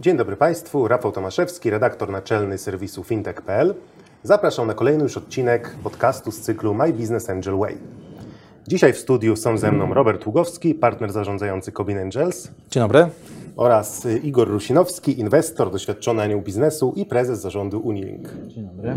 Dzień dobry Państwu, Rafał Tomaszewski, redaktor naczelny serwisu fintech.pl. Zapraszam na kolejny już odcinek podcastu z cyklu My Business Angel Way. Dzisiaj w studiu są ze mną Robert Ługowski, partner zarządzający Cobin Angels Dzień dobry. oraz Igor Rusinowski, inwestor, doświadczony anioł biznesu i prezes zarządu Unilink. Dzień dobry.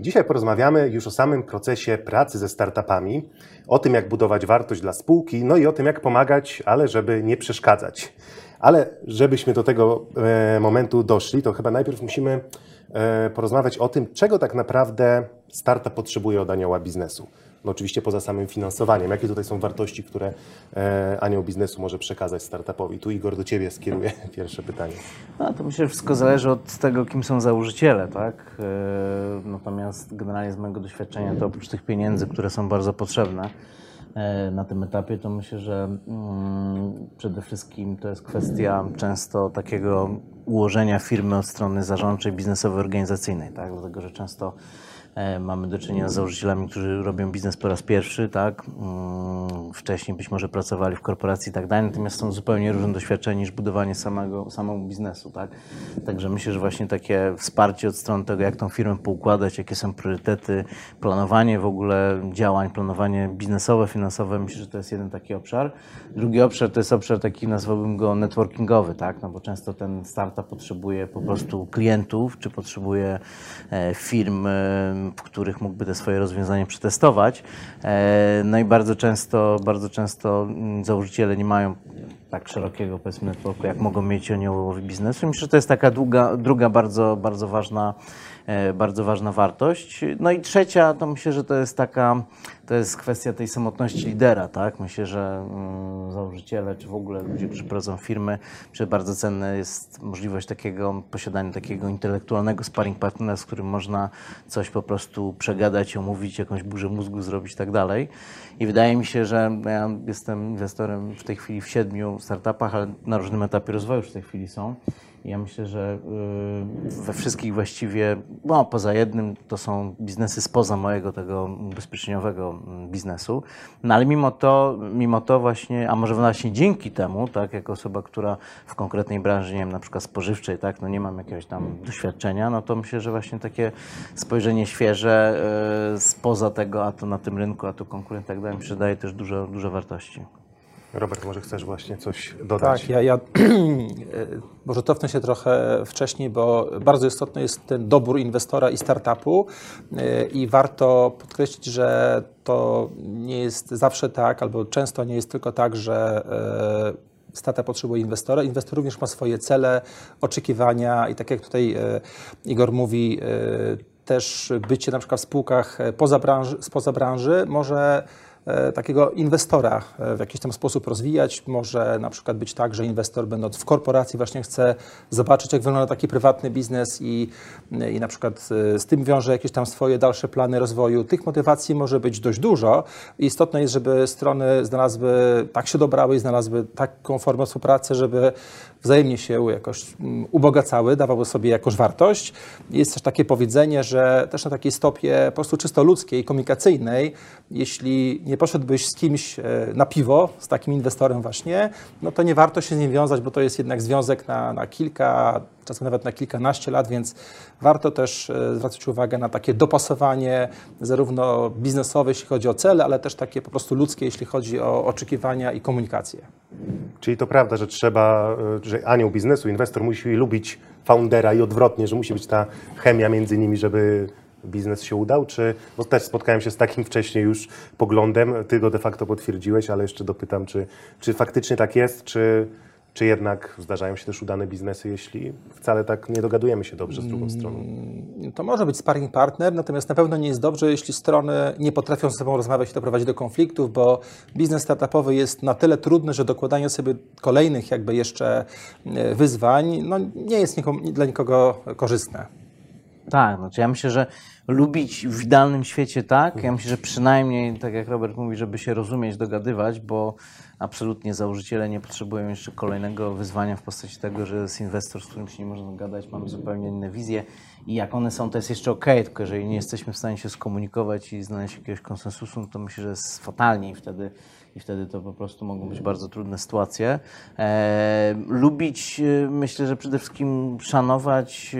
Dzisiaj porozmawiamy już o samym procesie pracy ze startupami, o tym jak budować wartość dla spółki, no i o tym jak pomagać, ale żeby nie przeszkadzać. Ale żebyśmy do tego e, momentu doszli, to chyba najpierw musimy e, porozmawiać o tym, czego tak naprawdę startup potrzebuje od anioła biznesu. No oczywiście poza samym finansowaniem. Jakie tutaj są wartości, które e, anioł biznesu może przekazać startupowi? Tu Igor do Ciebie skieruję pierwsze pytanie. No, to myślę, że wszystko zależy od tego, kim są założyciele, tak? Natomiast generalnie z mojego doświadczenia, to oprócz tych pieniędzy, które są bardzo potrzebne na tym etapie, to myślę, że mm, przede wszystkim to jest kwestia często takiego ułożenia firmy od strony zarządczej, biznesowej, organizacyjnej, tak? Dlatego, że często E, Mamy do czynienia z założycielami, którzy robią biznes po raz pierwszy, tak? Mm, Wcześniej być może pracowali w korporacji i tak dalej, natomiast są zupełnie różne doświadczenia niż budowanie samego, samego biznesu, tak? Także myślę, że właśnie takie wsparcie od strony tego, jak tą firmę poukładać, jakie są priorytety, planowanie w ogóle działań, planowanie biznesowe, finansowe, myślę, że to jest jeden taki obszar. Drugi obszar to jest obszar taki, nazwałbym go networkingowy, tak? No bo często ten startup potrzebuje po prostu klientów, czy potrzebuje e, firm, e, w których mógłby te swoje rozwiązanie przetestować. E, No i bardzo często, bardzo często mm, założyciele nie mają tak szerokiego powiedzmy jak mogą mieć aniołowi biznesu. Myślę, że to jest taka długa, druga bardzo, bardzo ważna bardzo ważna wartość. No i trzecia, to myślę, że to jest taka, to jest kwestia tej samotności lidera, tak? Myślę, że mm, założyciele, czy w ogóle ludzie, którzy prowadzą firmy, że bardzo cenna jest możliwość takiego, posiadania takiego intelektualnego sparring partnera, z którym można coś po prostu przegadać, omówić, jakąś burzę mózgu zrobić i tak dalej. I wydaje mi się, że ja jestem inwestorem w tej chwili w siedmiu startupach, ale na różnym etapie rozwoju już w tej chwili są. Ja myślę, że y, we wszystkich właściwie, no poza jednym, to są biznesy spoza mojego tego ubezpieczeniowego mm, biznesu. No ale mimo to, mimo to właśnie, a może właśnie dzięki temu, tak, jako osoba, która w konkretnej branży, nie wiem, na przykład spożywczej, tak, no nie mam jakiegoś tam doświadczenia, no to myślę, że właśnie takie spojrzenie świeże y, spoza tego, a to na tym rynku, a tu konkurent tak dalej, myślę, że daje też dużo, dużo wartości. Robert, może chcesz właśnie coś dodać? Tak, ja, ja może cofnę się trochę wcześniej, bo bardzo istotny jest ten dobór inwestora i startupu e, i warto podkreślić, że to nie jest zawsze tak, albo często nie jest tylko tak, że e, startup potrzebuje inwestora. Inwestor również ma swoje cele, oczekiwania i tak jak tutaj e, Igor mówi, też bycie na przykład w spółkach poza branży, spoza branży może takiego inwestora w jakiś tam sposób rozwijać. Może na przykład być tak, że inwestor będąc w korporacji właśnie chce zobaczyć, jak wygląda taki prywatny biznes i, i na przykład z tym wiąże jakieś tam swoje dalsze plany rozwoju. Tych motywacji może być dość dużo. Istotne jest, żeby strony znalazły, tak się dobrały i znalazły taką formę współpracy, żeby wzajemnie się jakoś ubogacały, dawały sobie jakąś wartość. Jest też takie powiedzenie, że też na takiej stopie po prostu czysto ludzkiej, komunikacyjnej, jeśli nie poszedłbyś z kimś na piwo, z takim inwestorem właśnie, no to nie warto się z nim wiązać, bo to jest jednak związek na, na kilka, czasem nawet na kilkanaście lat, więc warto też zwracać uwagę na takie dopasowanie zarówno biznesowe, jeśli chodzi o cele, ale też takie po prostu ludzkie, jeśli chodzi o oczekiwania i komunikację. Czyli to prawda, że trzeba, że anioł biznesu, inwestor musi lubić foundera i odwrotnie, że musi być ta chemia między nimi, żeby biznes się udał? Czy, bo też spotkałem się z takim wcześniej już poglądem, ty go de facto potwierdziłeś, ale jeszcze dopytam, czy, czy faktycznie tak jest, czy, czy jednak zdarzają się też udane biznesy, jeśli wcale tak nie dogadujemy się dobrze z drugą stroną? To może być sparring partner, natomiast na pewno nie jest dobrze, jeśli strony nie potrafią ze sobą rozmawiać i to prowadzi do konfliktów, bo biznes startupowy jest na tyle trudny, że dokładanie sobie kolejnych jakby jeszcze e, wyzwań no, nie jest nikomu, dla nikogo korzystne. Tak, znaczy ja myślę, że lubić w idealnym świecie tak. Ja myślę, że przynajmniej, tak jak Robert mówi, żeby się rozumieć, dogadywać, bo absolutnie założyciele nie potrzebują jeszcze kolejnego wyzwania w postaci tego, że jest inwestor, z którym się nie można dogadać, mamy zupełnie inne wizje i jak one są, to jest jeszcze ok, tylko jeżeli nie jesteśmy w stanie się skomunikować i znaleźć jakiegoś konsensusu, to myślę, że jest fatalnie i wtedy i wtedy to po prostu mogą być bardzo trudne sytuacje. E, lubić, e, myślę, że przede wszystkim szanować,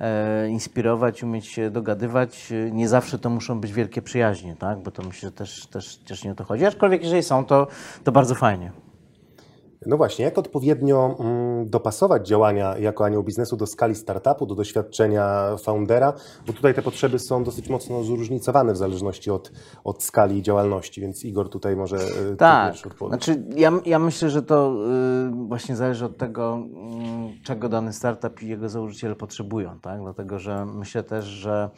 e, inspirować, umieć się dogadywać. E, Nie zawsze to muszą być wielkie przyjaźnie, tak? bo to myślę, że też, też, też nie o to chodzi. Aczkolwiek jeżeli są, to, to bardzo fajnie. No właśnie, jak odpowiednio mm, dopasować działania jako anioł biznesu do skali startupu, do doświadczenia foundera, bo tutaj te potrzeby są dosyć mocno zróżnicowane w zależności od, od skali działalności, więc Igor tutaj może e, Tak, znaczy ja, ja myślę, że to y, właśnie zależy od tego, mm, czego dany startup i jego założyciele potrzebują, tak? Dlatego, że myślę też, że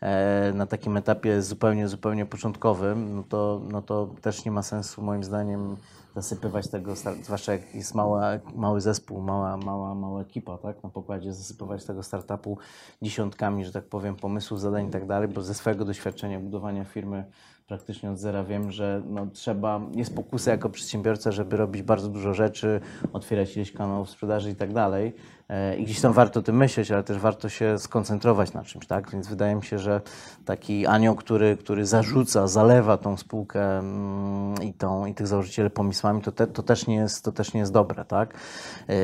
e, na takim etapie zupełnie, zupełnie początkowym, no to, no to też nie ma sensu moim zdaniem zasypywać tego, zwłaszcza jak jest mała, mały zespół, mała, mała, mała ekipa, tak? Na pokładzie zasypywać tego startupu dziesiątkami, że tak powiem, pomysłów, zadań i tak dalej, bo ze swojego doświadczenia budowania firmy praktycznie od zera wiem, że no, trzeba, jest pokusa jako przedsiębiorca, żeby robić bardzo dużo rzeczy, otwierać ileś kanałów sprzedaży i tak dalej. E, I gdzieś tam warto o tym myśleć, ale też warto się skoncentrować na czymś, tak? Więc wydaje mi się, że taki anioł, który, który zarzuca, zalewa tą spółkę mm, i, tą, i tych założycieli pomysłami, to, te, to, też nie jest, to też nie jest dobre, tak? E,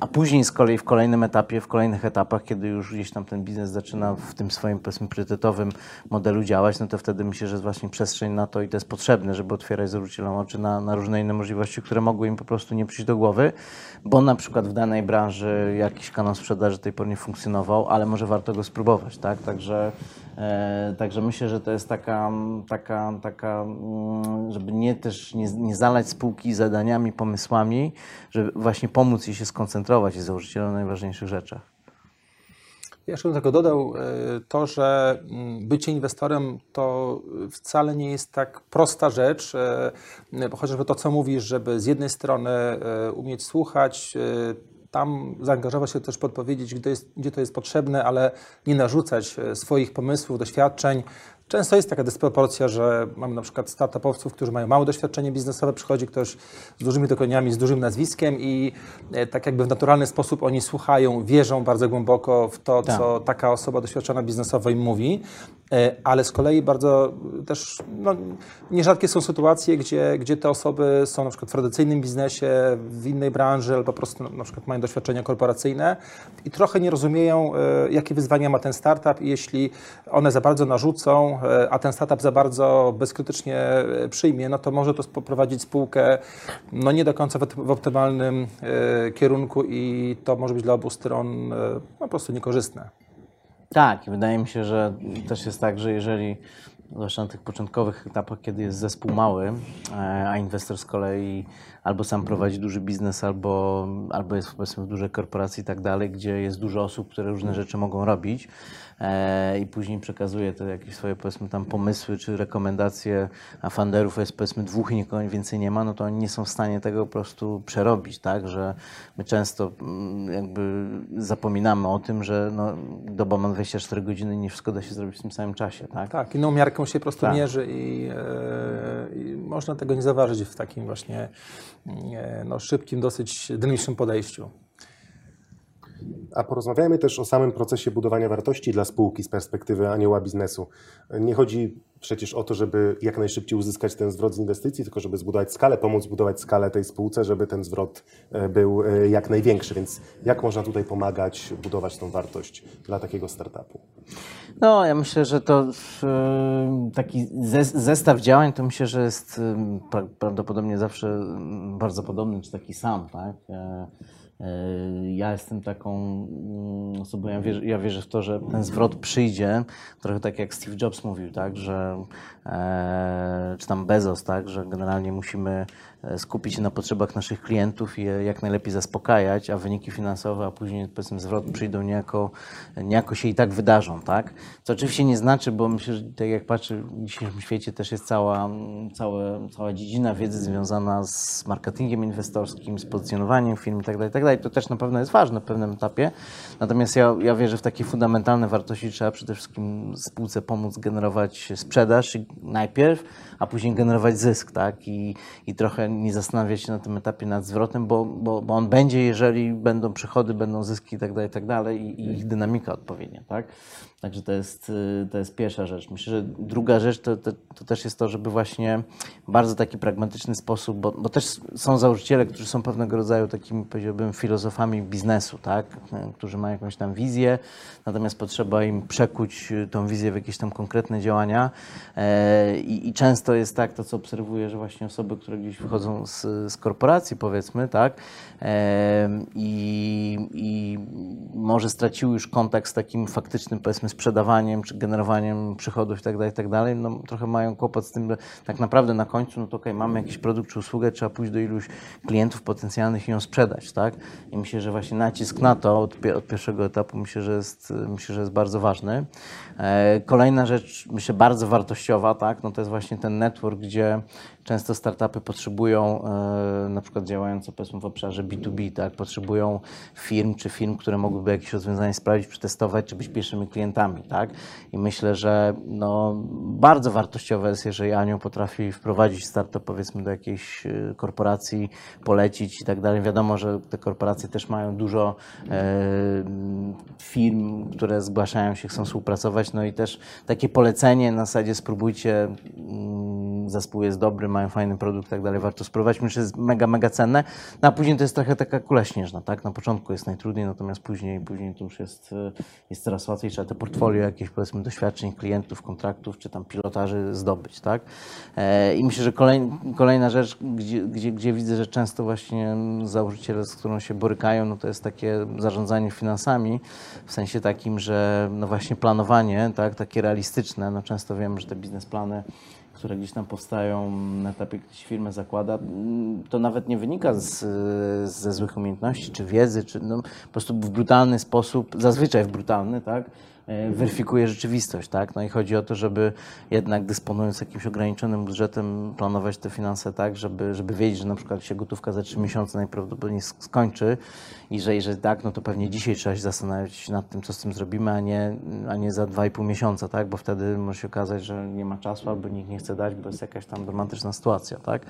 A później z kolei w kolejnym etapie, w kolejnych etapach, kiedy już gdzieś tam ten biznes zaczyna w tym swoim powiedzmy priorytetowym modelu działać, no to wtedy myślę, że jest właśnie przestrzeń na to i to jest potrzebne, żeby otwierać założycielom oczy na, na różne inne możliwości, które mogły im po prostu nie przyjść do głowy, bo na przykład w danej branży jakiś kanał sprzedaży do tej pory nie funkcjonował, ale może warto go spróbować, tak? Także, e, także myślę, że to jest taka, taka, taka mm, żeby nie też nie, nie zalać spółki zadaniami, pomysłami, żeby właśnie pomóc jej się skoncentrować i założycielom na najważniejszych rzeczach. Ja jeszcze bym tylko dodał e, to, że mm, bycie inwestorem to wcale nie jest tak prosta rzecz, e, bo chociażby to, co mówisz, żeby z jednej strony e, umieć słuchać, e, tam zaangażować się też podpowiedzieć, gdzie, jest, gdzie to jest potrzebne, ale nie narzucać e, swoich pomysłów, doświadczeń. Często jest taka dysproporcja, że mamy na przykład startupowców, którzy mają małe doświadczenie biznesowe, przychodzi ktoś z dużymi dokonaniami, z dużym nazwiskiem i e, tak jakby w naturalny sposób oni słuchają, wierzą bardzo głęboko w to, Tak. co taka osoba doświadczona biznesowo im mówi, ale z kolei bardzo też no, nierzadkie są sytuacje, gdzie, gdzie te osoby są na przykład w tradycyjnym biznesie, w innej branży, albo po prostu no, na przykład mają doświadczenia korporacyjne i trochę nie rozumieją, e, jakie wyzwania ma ten startup i jeśli one za bardzo narzucą, e, a ten startup za bardzo bezkrytycznie e, przyjmie, no to może to poprowadzić spółkę no, nie do końca w, op- w optymalnym e, kierunku i to może być dla obu stron e, po prostu niekorzystne. Tak, wydaje mi się, że też jest tak, że jeżeli, zwłaszcza na tych początkowych etapach, kiedy jest zespół mały, e, a inwestor z kolei albo sam prowadzi duży biznes, albo, albo jest powiedzmy w dużej korporacji i tak dalej, gdzie jest dużo osób, które różne rzeczy mogą robić e, i później przekazuje te jakieś swoje powiedzmy tam pomysły czy rekomendacje, a funderów jest powiedzmy dwóch i nikogo więcej nie ma, no to oni nie są w stanie tego po prostu przerobić, tak, że my często mm, jakby zapominamy o tym, że no, doba ma 24 godziny, nie wszystko da się zrobić w tym samym czasie, tak? Tak, inną miarką się po prostu Tak. mierzy i, e, i można tego nie zauważyć w takim właśnie no, szybkim, dosyć dynamicznym podejściu. A porozmawiajmy też o samym procesie budowania wartości dla spółki z perspektywy anioła biznesu. Nie chodzi przecież o to, żeby jak najszybciej uzyskać ten zwrot z inwestycji, tylko żeby zbudować skalę, pomóc budować skalę tej spółce, żeby ten zwrot e, był e, jak największy. Więc jak można tutaj pomagać budować tą wartość dla takiego startupu? No, ja myślę, że to e, taki zes- zestaw działań, to myślę, że jest pra- prawdopodobnie zawsze bardzo podobny, czy taki sam, tak? E, Ja jestem taką mm, osobą, ja wierzę, ja wierzę w to, że ten zwrot przyjdzie, trochę tak jak Steve Jobs mówił, tak, że e, czy tam Bezos, tak, że generalnie musimy skupić się na potrzebach naszych klientów i je jak najlepiej zaspokajać, a wyniki finansowe, a później powiedzmy zwrot przyjdą niejako, niejako się i tak wydarzą, tak? Co oczywiście nie znaczy, bo myślę, że tak jak patrzę, w dzisiejszym świecie też jest cała, całe, cała dziedzina wiedzy związana z marketingiem inwestorskim, z pozycjonowaniem firm itd., itd., dalej. To też na pewno jest ważne w pewnym etapie. Natomiast ja, ja wierzę w takie fundamentalne wartości. Trzeba przede wszystkim spółce pomóc generować sprzedaż najpierw, a później generować zysk, tak? I, i trochę nie zastanawiać się na tym etapie nad zwrotem, bo, bo, bo on będzie, jeżeli będą przychody, będą zyski i tak dalej, i tak i, i ich dynamika odpowiednia, tak? Także to jest, y, to jest pierwsza rzecz. Myślę, że druga rzecz to, to, to też jest to, żeby właśnie bardzo taki pragmatyczny sposób, bo, bo też są założyciele, którzy są pewnego rodzaju takimi, powiedziałbym, filozofami biznesu, tak? Którzy mają jakąś tam wizję, natomiast potrzeba im przekuć y, tą wizję w jakieś tam konkretne działania E, i, i często jest tak, to co obserwuję, że właśnie osoby, które gdzieś wychodzą z, z korporacji powiedzmy, tak? I, I może straciły już kontakt z takim faktycznym, powiedzmy, sprzedawaniem czy generowaniem przychodów i tak dalej, i tak no trochę mają kłopot z tym, że tak naprawdę na końcu, no to okej, mamy jakiś produkt czy usługę, trzeba pójść do iluś klientów potencjalnych i ją sprzedać, tak? I myślę, że właśnie nacisk na to od, od pierwszego etapu myślę, że jest, myślę, że jest bardzo ważny. E, Kolejna rzecz, myślę, bardzo wartościowa, tak? No to jest właśnie ten network, gdzie często startupy potrzebują, e, na przykład działające powiedzmy w obszarze B2B, tak? Potrzebują firm czy firm, które mogłyby jakieś rozwiązanie sprawdzić, przetestować, czy być pierwszymi klientami, tak? I myślę, że no, bardzo wartościowe jest, jeżeli Anioł potrafi wprowadzić startup powiedzmy do jakiejś e, korporacji, polecić i tak dalej. Wiadomo, że te korporacje też mają dużo e, firm, które zgłaszają się, chcą współpracować, no i też takie polecenie na zasadzie spróbujcie, mm, zespół jest dobry, mają fajny produkt i tak dalej, warto spróbować, myślę, że jest mega, mega cenne, no a później to jest trochę taka kula śnieżna, tak, na początku jest najtrudniej, natomiast później, później to już jest, e, jest coraz łatwiej, trzeba te portfolio jakieś, powiedzmy, doświadczeń klientów, kontraktów, czy tam pilotaży zdobyć, tak, E, i myślę, że kolej, kolejna rzecz, gdzie, gdzie, gdzie widzę, że często właśnie założyciele, z którą się borykają, no to jest takie zarządzanie finansami, w sensie takim, że no właśnie planowanie, tak, takie realistyczne, no często wiemy, że te biznesplany które gdzieś tam powstają na etapie, gdy się firmę zakłada, mm, to nawet nie wynika z, ze złych umiejętności, czy wiedzy, czy no, po prostu w brutalny sposób, zazwyczaj w brutalny, tak, e, weryfikuje rzeczywistość, tak? No i chodzi o to, żeby jednak dysponując jakimś ograniczonym budżetem, planować te finanse tak, żeby, żeby wiedzieć, że na przykład się gotówka za 3 miesiące najprawdopodobniej sk- skończy i że jeżeli tak, no to pewnie dzisiaj trzeba się zastanawiać nad tym, co z tym zrobimy, a nie, a nie za 2,5 miesiąca, tak? Bo wtedy może się okazać, że nie ma czasu albo nikt nie chce dać, bo jest jakaś tam dramatyczna sytuacja, tak?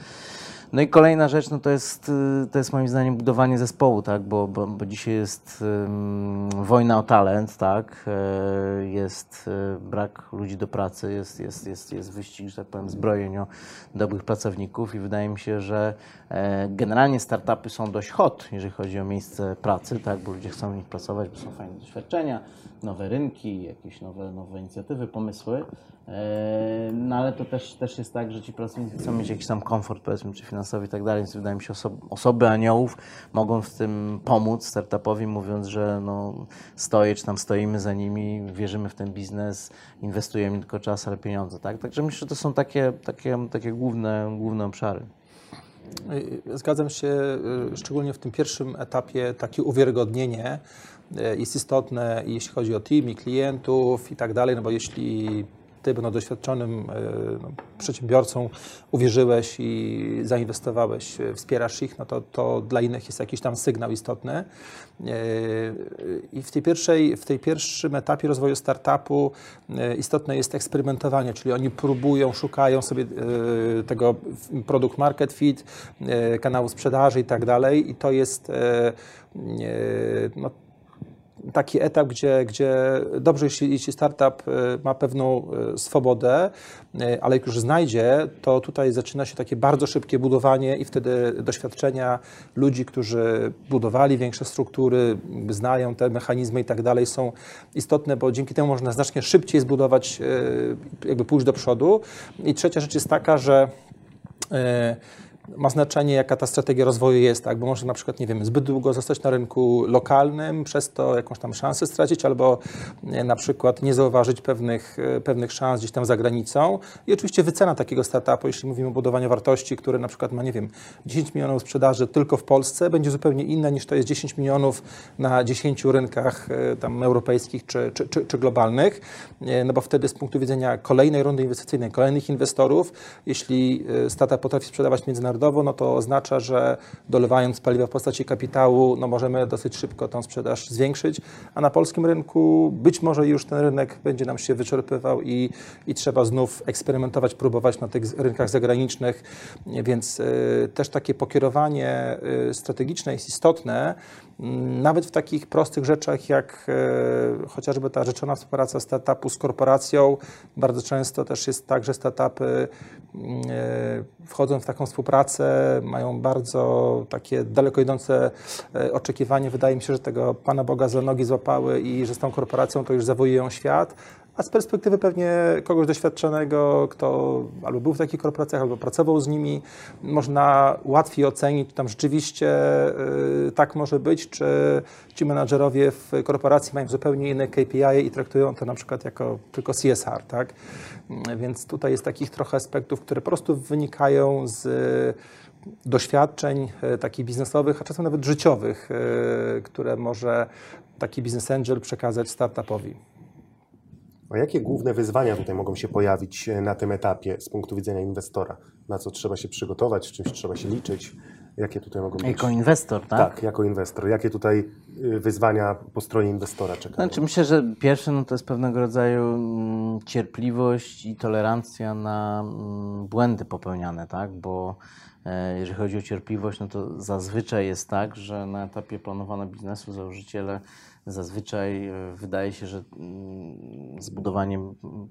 No i kolejna rzecz, no to jest, y, to jest moim zdaniem budowanie zespołu, tak? Bo, bo, bo dzisiaj jest ym, wojna o talent, tak? E, Jest y, brak ludzi do pracy, jest, jest, jest, jest wyścig, że tak powiem, zbrojeń o dobrych pracowników i wydaje mi się, że e, generalnie startupy są dość hot, jeżeli chodzi o miejsce pracy, tak? Bo ludzie chcą w nich pracować, bo są fajne doświadczenia, nowe rynki, jakieś nowe, nowe inicjatywy, pomysły. E, No ale to też, też jest tak, że ci pracownicy chcą mieć jakiś tam komfort, powiedzmy, czy finansowy i tak dalej, więc wydaje mi się, oso- osoby aniołów mogą w tym pomóc startupowi, mówiąc, że no, stoję, czy tam stoimy za nimi, wierzymy w ten biznes, inwestujemy tylko czas, ale pieniądze, tak? Także myślę, że to są takie, takie, takie główne, główne obszary. Y, Zgadzam się, y, szczególnie w tym pierwszym etapie takie uwiarygodnienie y, jest istotne, jeśli chodzi o team i klientów i tak dalej, no bo jeśli ty, będąc doświadczonym y, no, przedsiębiorcą, uwierzyłeś i zainwestowałeś, y, wspierasz ich, no to, to dla innych jest jakiś tam sygnał istotny. Y, I w tej pierwszej, w tej pierwszym etapie rozwoju startupu istotne jest eksperymentowanie, czyli oni próbują, szukają sobie tego produkt market fit, kanału sprzedaży i tak dalej i to jest no, taki etap, gdzie, gdzie dobrze, jeśli, jeśli startup y, ma pewną y, swobodę, y, ale jak już znajdzie, to tutaj zaczyna się takie bardzo szybkie budowanie i wtedy doświadczenia ludzi, którzy budowali większe struktury, znają te mechanizmy i tak dalej, są istotne, bo dzięki temu można znacznie szybciej zbudować, jakby pójść do przodu. I trzecia rzecz jest taka, że ma znaczenie, jaka ta strategia rozwoju jest, tak? bo może na przykład, nie wiem, zbyt długo zostać na rynku lokalnym, przez to jakąś tam szansę stracić, albo na przykład nie zauważyć pewnych, e, pewnych szans gdzieś tam za granicą. I oczywiście wycena takiego startupu, jeśli mówimy o budowaniu wartości, które na przykład ma, nie wiem, 10 milionów sprzedaży tylko w Polsce, będzie zupełnie inna niż to jest 10 milionów na 10 rynkach e, tam europejskich czy, czy, czy, czy globalnych, E, no bo wtedy z punktu widzenia kolejnej rundy inwestycyjnej, kolejnych inwestorów, jeśli startup potrafi sprzedawać międzynarodowo, standardowo, no to oznacza, że dolewając paliwa w postaci kapitału, no możemy dosyć szybko tą sprzedaż zwiększyć, a na polskim rynku być może już ten rynek będzie nam się wyczerpywał i, i trzeba znów eksperymentować, próbować na tych rynkach zagranicznych, więc y, też takie pokierowanie y, strategiczne jest istotne, nawet w takich prostych rzeczach jak y, chociażby ta rzeczona współpraca startupu z korporacją. Bardzo często też jest tak, że startupy mm, wchodzą w taką współpracę, mają bardzo takie daleko idące oczekiwanie. Wydaje mi się, że tego Pana Boga za nogi złapały i że z tą korporacją to już zawojują świat, a z perspektywy pewnie kogoś doświadczonego, kto albo był w takich korporacjach, albo pracował z nimi, można łatwiej ocenić, czy tam rzeczywiście y, tak może być, czy ci menadżerowie w korporacji mają zupełnie inne KPI i traktują to na przykład jako tylko CSR, tak? Więc tutaj jest takich trochę aspektów, które po prostu wynikają z doświadczeń y, takich biznesowych, a czasem nawet życiowych, y, które może taki business angel przekazać startupowi. A jakie główne wyzwania tutaj mogą się pojawić e, na tym etapie z punktu widzenia inwestora? Na co trzeba się przygotować, z czymś trzeba się liczyć? Jakie tutaj mogą być? Jako inwestor, tak? Tak, jako inwestor. Jakie tutaj y, wyzwania po stronie inwestora czekają? Znaczy myślę, że pierwsze no to jest pewnego rodzaju mm, cierpliwość i tolerancja na mm, błędy popełniane, tak? Bo e, jeżeli chodzi o cierpliwość, no to zazwyczaj jest tak, że na etapie planowania biznesu założyciele Zazwyczaj e, wydaje się, że mm, zbudowanie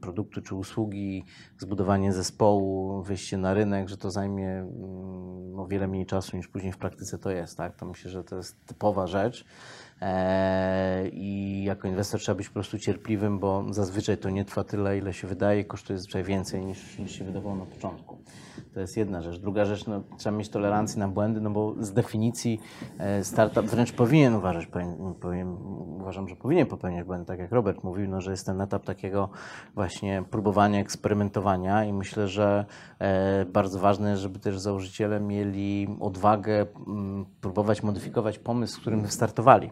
produktu czy usługi, zbudowanie zespołu, wyjście na rynek, że to zajmie mm, o wiele mniej czasu niż później w praktyce to jest. Tak? To myślę, że to jest typowa rzecz. E, I jako inwestor trzeba być po prostu cierpliwym, bo zazwyczaj to nie trwa tyle, ile się wydaje, kosztuje zazwyczaj więcej niż, niż się wydawało na początku. To jest jedna rzecz. Druga rzecz, no, trzeba mieć tolerancję na błędy, no bo z definicji e, startup wręcz powinien uważać, uważam, że powinien popełniać błędy, tak jak Robert mówił, no, że jest ten etap takiego właśnie próbowania, eksperymentowania i myślę, że e, bardzo ważne żeby też założyciele mieli odwagę próbować modyfikować pomysł, z którym wystartowali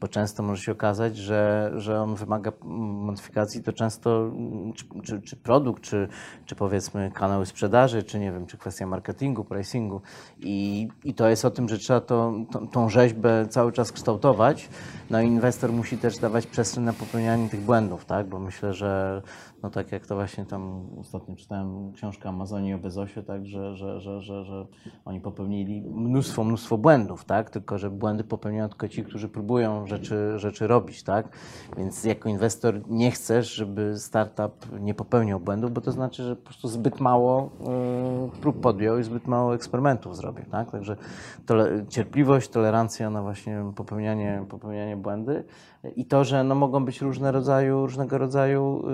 bo często może się okazać, że, że on wymaga modyfikacji, to często czy, czy, czy, produkt, czy, czy powiedzmy kanały sprzedaży, czy nie wiem, czy kwestia marketingu, pricingu. I, i to jest o tym, że trzeba to, to, tą rzeźbę cały czas kształtować, no i inwestor musi też dawać przestrzeń na popełnianie tych błędów, tak, bo myślę, że no tak jak to właśnie tam ostatnio czytałem książkę Amazonii o Bezosie, tak, że, że, że, że, że oni popełnili mnóstwo, mnóstwo błędów, tak, tylko że błędy popełniają tylko ci, którzy próbują rzeczy, rzeczy robić, tak, więc jako inwestor nie chcesz, żeby startup nie popełniał błędów, bo to znaczy, że po prostu zbyt mało y, prób podjął i zbyt mało eksperymentów zrobił, tak, także tole, cierpliwość, tolerancja na właśnie popełnianie, popełnianie błędy i to, że no, mogą być różne rodzaju, różnego rodzaju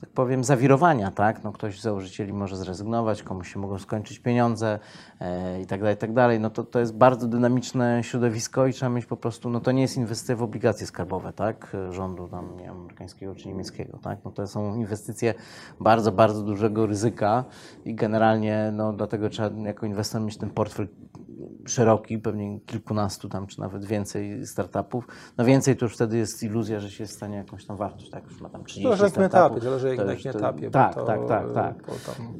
tak powiem, zawirowania, tak? No, ktoś z założycieli może zrezygnować, komuś się mogą skończyć pieniądze e, i tak dalej, i tak dalej. No to, to jest bardzo dynamiczne środowisko i trzeba mieć po prostu, no to nie jest inwestycja w obligacje skarbowe, tak? Rządu tam, nie amerykańskiego czy niemieckiego, tak? No to są inwestycje bardzo, bardzo dużego ryzyka i generalnie, no dlatego trzeba jako inwestor mieć ten portfel szeroki, pewnie kilkunastu tam, czy nawet więcej startupów. No więcej to już wtedy jest iluzja, że się stanie jakąś tam wartość, tak? Już ma tam 30 Zależy startupów. etapie, zależy jak na jakim etapie. Tak, to, tak, tak, tak.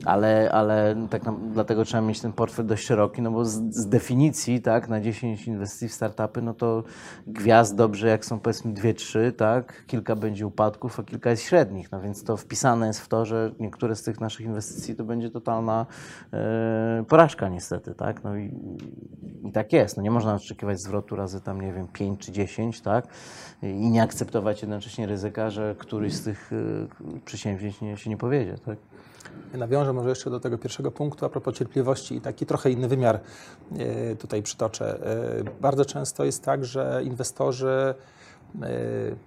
Ale, ale tak na, dlatego trzeba mieć ten portfel dość szeroki, no bo z, z, definicji, tak, na 10 inwestycji w startupy, no to gwiazd dobrze, jak są powiedzmy dwie, trzy, tak, kilka będzie upadków, a kilka jest średnich, no więc to wpisane jest w to, że niektóre z tych naszych inwestycji to będzie totalna e, porażka niestety, tak, no i i tak jest. No nie można oczekiwać zwrotu razy tam, nie wiem, 5 czy 10, tak? I nie akceptować jednocześnie ryzyka, że któryś z tych y, przedsięwzięć nie, się nie powiedzie, tak? Nawiążę może jeszcze do tego pierwszego punktu a propos cierpliwości i taki trochę inny wymiar y, tutaj przytoczę. Y, bardzo często jest tak, że inwestorzy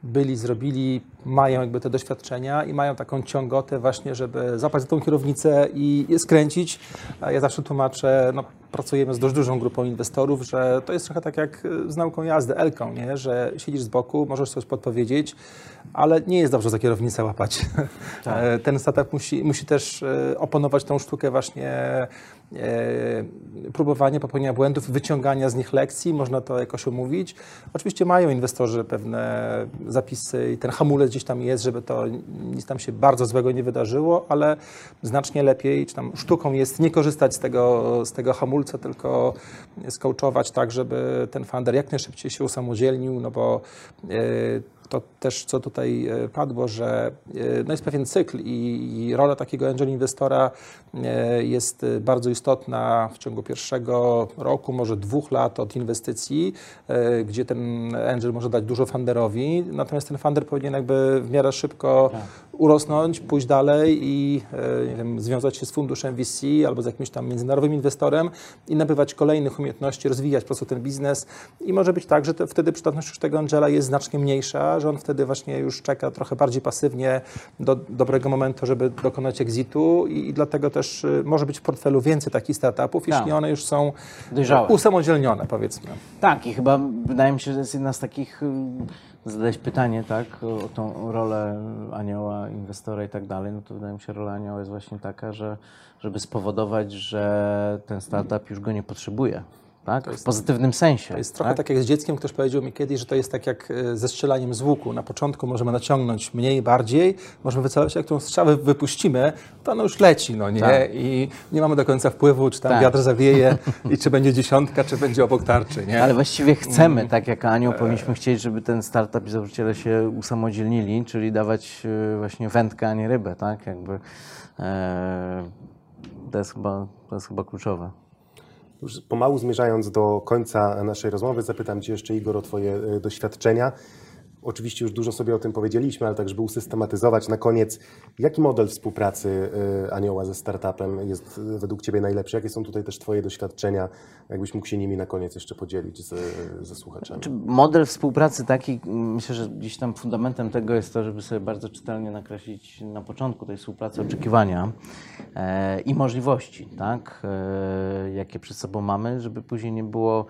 byli, zrobili, mają jakby te doświadczenia i mają taką ciągotę właśnie, żeby zapaść za tą kierownicę i skręcić. Ja zawsze tłumaczę, no pracujemy z dość dużą grupą inwestorów, że to jest trochę tak jak z nauką jazdy, Elką, nie? że siedzisz z boku, możesz coś podpowiedzieć, ale nie jest dobrze za kierownicę łapać. Tak. Ten startup musi, musi też oponować tą sztukę właśnie E, próbowanie popełnienia błędów, wyciągania z nich lekcji, można to jakoś omówić. Oczywiście mają inwestorzy pewne zapisy i ten hamulec gdzieś tam jest, żeby to nic tam się bardzo złego nie wydarzyło, ale znacznie lepiej, czy tam sztuką jest nie korzystać z tego, z tego hamulca, tylko skołczować tak, żeby ten funder jak najszybciej się usamodzielnił, no bo e, to też, co tutaj e, padło, że e, no jest pewien cykl i, i rola takiego angel inwestora e, jest bardzo istotna w ciągu pierwszego roku, może dwóch lat od inwestycji, gdzie ten angel może dać dużo funderowi, natomiast ten funder powinien jakby w miarę szybko tak. urosnąć, pójść dalej i nie wiem, związać się z funduszem VC albo z jakimś tam międzynarodowym inwestorem i nabywać kolejnych umiejętności, rozwijać po prostu ten biznes i może być tak, że te, wtedy przydatność już tego angela jest znacznie mniejsza, że on wtedy właśnie już czeka trochę bardziej pasywnie do dobrego momentu, żeby dokonać exitu i, i dlatego też y, może być w portfelu więcej takich startupów, tak. jeśli one już są Dojrzałe. usamodzielnione, powiedzmy. Tak i chyba wydaje mi się, że jest jedna z takich y, zadać pytanie, tak, o tą rolę anioła, inwestora i tak dalej, no to wydaje mi się, że rola anioła jest właśnie taka, że żeby spowodować, że ten startup już go nie potrzebuje tak? Jest, w pozytywnym sensie. To jest trochę tak? tak jak z dzieckiem, ktoś powiedział mi kiedyś, że to jest tak jak e, ze strzelaniem z łuku. Na początku możemy naciągnąć mniej, bardziej, możemy wycelować, jak tą strzałę wypuścimy, to ona już leci, no nie? Tak. I nie mamy do końca wpływu, czy tam tak. wiatr zawieje i czy będzie dziesiątka, czy będzie obok tarczy, nie? Ale właściwie chcemy, mm. tak jak Anioł, powinniśmy chcieć, żeby ten startup i założyciele się usamodzielnili, czyli dawać e, właśnie wędkę, a nie rybę, tak? Jakby, e, to, jest chyba, to jest chyba kluczowe. Już pomału zmierzając do końca naszej rozmowy, zapytam Cię jeszcze, Igor, o Twoje e, doświadczenia. Oczywiście już dużo sobie o tym powiedzieliśmy, ale tak, żeby usystematyzować na koniec, jaki model współpracy y, Anioła ze startupem jest według Ciebie najlepszy? Jakie są tutaj też Twoje doświadczenia? Jakbyś mógł się nimi na koniec jeszcze podzielić ze, ze słuchaczami? Model współpracy taki, myślę, że gdzieś tam fundamentem tego jest to, żeby sobie bardzo czytelnie nakreślić na początku tej współpracy oczekiwania e, i możliwości, tak? E, jakie przed sobą mamy, żeby później nie było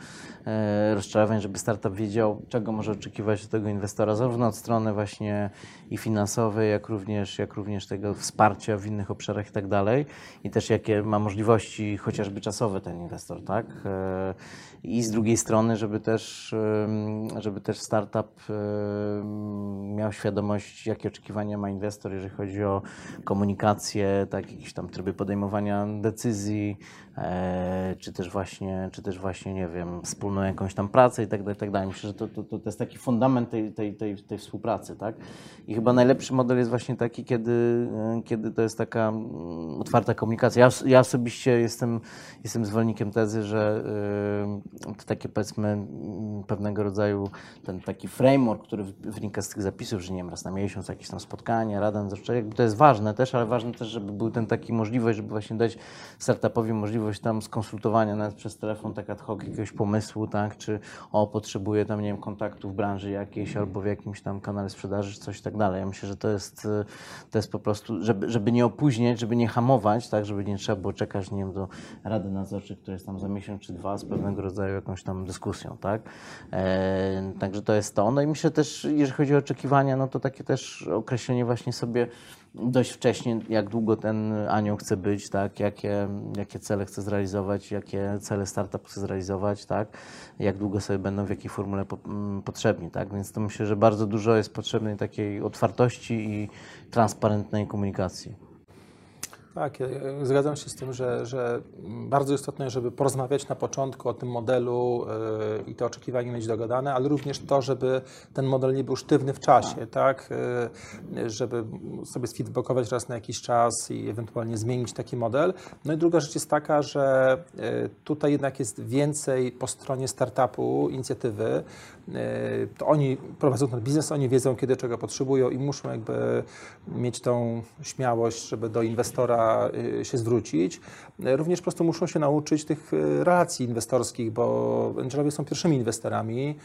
e, rozczarowań, żeby startup wiedział, czego może oczekiwać od tego inwestora inwestora, zarówno od strony właśnie i finansowej, jak również, jak również tego wsparcia w innych obszarach i tak dalej. I też jakie ma możliwości chociażby czasowe ten inwestor, tak? I z drugiej strony, żeby też, żeby też startup miał świadomość, jakie oczekiwania ma inwestor, jeżeli chodzi o komunikację, tak, jakieś tam tryby podejmowania decyzji, E, czy też właśnie, czy też właśnie, nie wiem, wspólną jakąś tam pracę i tak dalej, tak dalej. Myślę, że to, to, to jest taki fundament tej, tej, tej, tej współpracy, tak? I chyba najlepszy model jest właśnie taki, kiedy, kiedy to jest taka mm, otwarta komunikacja. Ja, ja osobiście jestem, jestem zwolennikiem tezy, że to takie powiedzmy mm, pewnego rodzaju ten taki framework, który wynika z tych zapisów, że nie wiem, raz na miesiąc jakieś tam spotkania, rada nadzorcza, jakby to jest ważne też, ale ważne też, żeby był ten taki możliwość, żeby właśnie dać startupowi możliwość tam skonsultowania nawet przez telefon tak ad hoc jakiegoś pomysłu, tak, czy o, potrzebuje tam, nie wiem, kontaktu w branży jakiejś albo w jakimś tam kanale sprzedaży, coś tak dalej. Ja myślę, że to jest, to jest po prostu, żeby, żeby nie opóźniać, żeby nie hamować, tak, żeby nie trzeba było czekać, nie wiem, do Rady Nadzorczej, która jest tam za miesiąc czy dwa z pewnego rodzaju jakąś tam dyskusją, tak. E, także to jest to. No i myślę też, jeżeli chodzi o oczekiwania, no to takie też określenie właśnie sobie dość wcześnie, jak długo ten anioł chce być, tak, jakie, jakie cele chce zrealizować, jakie cele startup chce zrealizować, tak, jak długo sobie będą w jakiej formule po, mm, potrzebni, tak, więc to myślę, że bardzo dużo jest potrzebnej takiej otwartości i transparentnej komunikacji. Tak, ja zgadzam się z tym, że, że bardzo istotne żeby porozmawiać na początku o tym modelu yy, i te oczekiwania mieć dogadane, ale również to, żeby ten model nie był sztywny w czasie, tak? Yy, żeby sobie sfeedbackować raz na jakiś czas i ewentualnie zmienić taki model. No i druga rzecz jest taka, że yy, tutaj jednak jest więcej po stronie startupu inicjatywy, to oni prowadzą ten biznes, oni wiedzą, kiedy czego potrzebują i muszą jakby mieć tą śmiałość, żeby do inwestora e, się zwrócić. E, również po prostu muszą się nauczyć tych relacji inwestorskich, bo angelowie są pierwszymi inwestorami,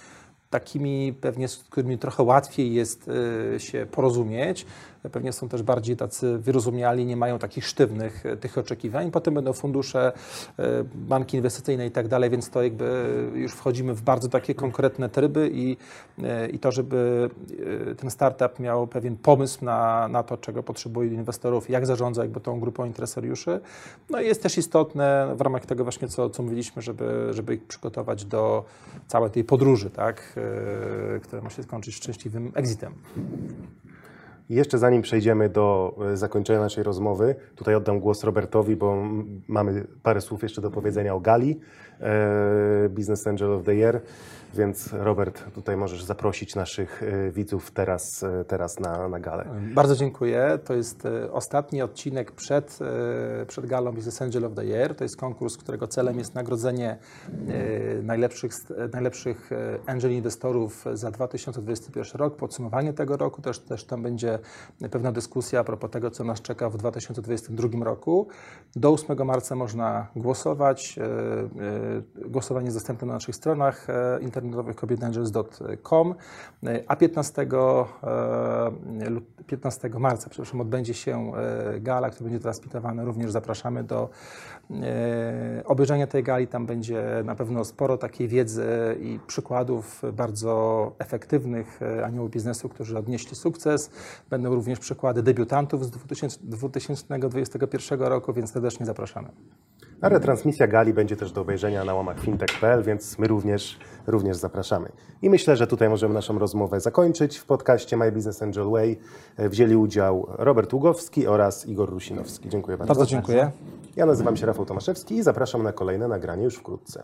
takimi pewnie, z którymi trochę łatwiej jest się porozumieć, pewnie są też bardziej tacy wyrozumiali, nie mają takich sztywnych e, tych oczekiwań. Potem będą fundusze, e, banki inwestycyjne i tak dalej, więc to jakby już wchodzimy w bardzo takie konkretne tryby i, e, i to, żeby e, ten startup miał pewien pomysł na, na to, czego potrzebuje inwestorów, jak zarządza jakby tą grupą interesariuszy. No i jest też istotne w ramach tego właśnie, co, co mówiliśmy, żeby, żeby ich przygotować do całej tej podróży, tak, e, która ma się skończyć szczęśliwym exitem. Jeszcze zanim przejdziemy do e, zakończenia naszej rozmowy, tutaj oddam głos Robertowi, bo mamy parę słów jeszcze do powiedzenia o Gali, e, Business Angel of the Year. Więc Robert, tutaj możesz zaprosić naszych e, widzów teraz, e, teraz na, na galę. Bardzo dziękuję. To jest e, ostatni odcinek przed, przed galą Business Angel of the Year. To jest konkurs, którego celem jest nagrodzenie najlepszych, najlepszych angel inwestorów za 2021 rok, podsumowanie tego roku. Też, też tam będzie pewna dyskusja a propos tego, co nas czeka w 2022 roku. Do 8 marca można głosować. Głosowanie jest dostępne na naszych stronach e, internetowych e, a 15, e, lut- 15 marca przepraszam, odbędzie się e, gala, która będzie transmitowana. Również zapraszamy do e, obejrzenia tej gali. Tam będzie na pewno sporo takiej wiedzy i przykładów bardzo efektywnych e, aniołów biznesu, którzy odnieśli sukces. Będą również przykłady debiutantów z 2000 2021 roku, więc serdecznie zapraszamy. A retransmisja gali będzie też do obejrzenia na łamach fintech.pl, więc my również, również zapraszamy. I myślę, że tutaj możemy naszą rozmowę zakończyć. W podcaście My Business Angel Way e, wzięli udział Robert Ługowski oraz Igor Rusinowski. Dziękuję bardzo. Bardzo dziękuję. Ja nazywam się Rafał Tomaszewski i zapraszam na kolejne nagranie już wkrótce.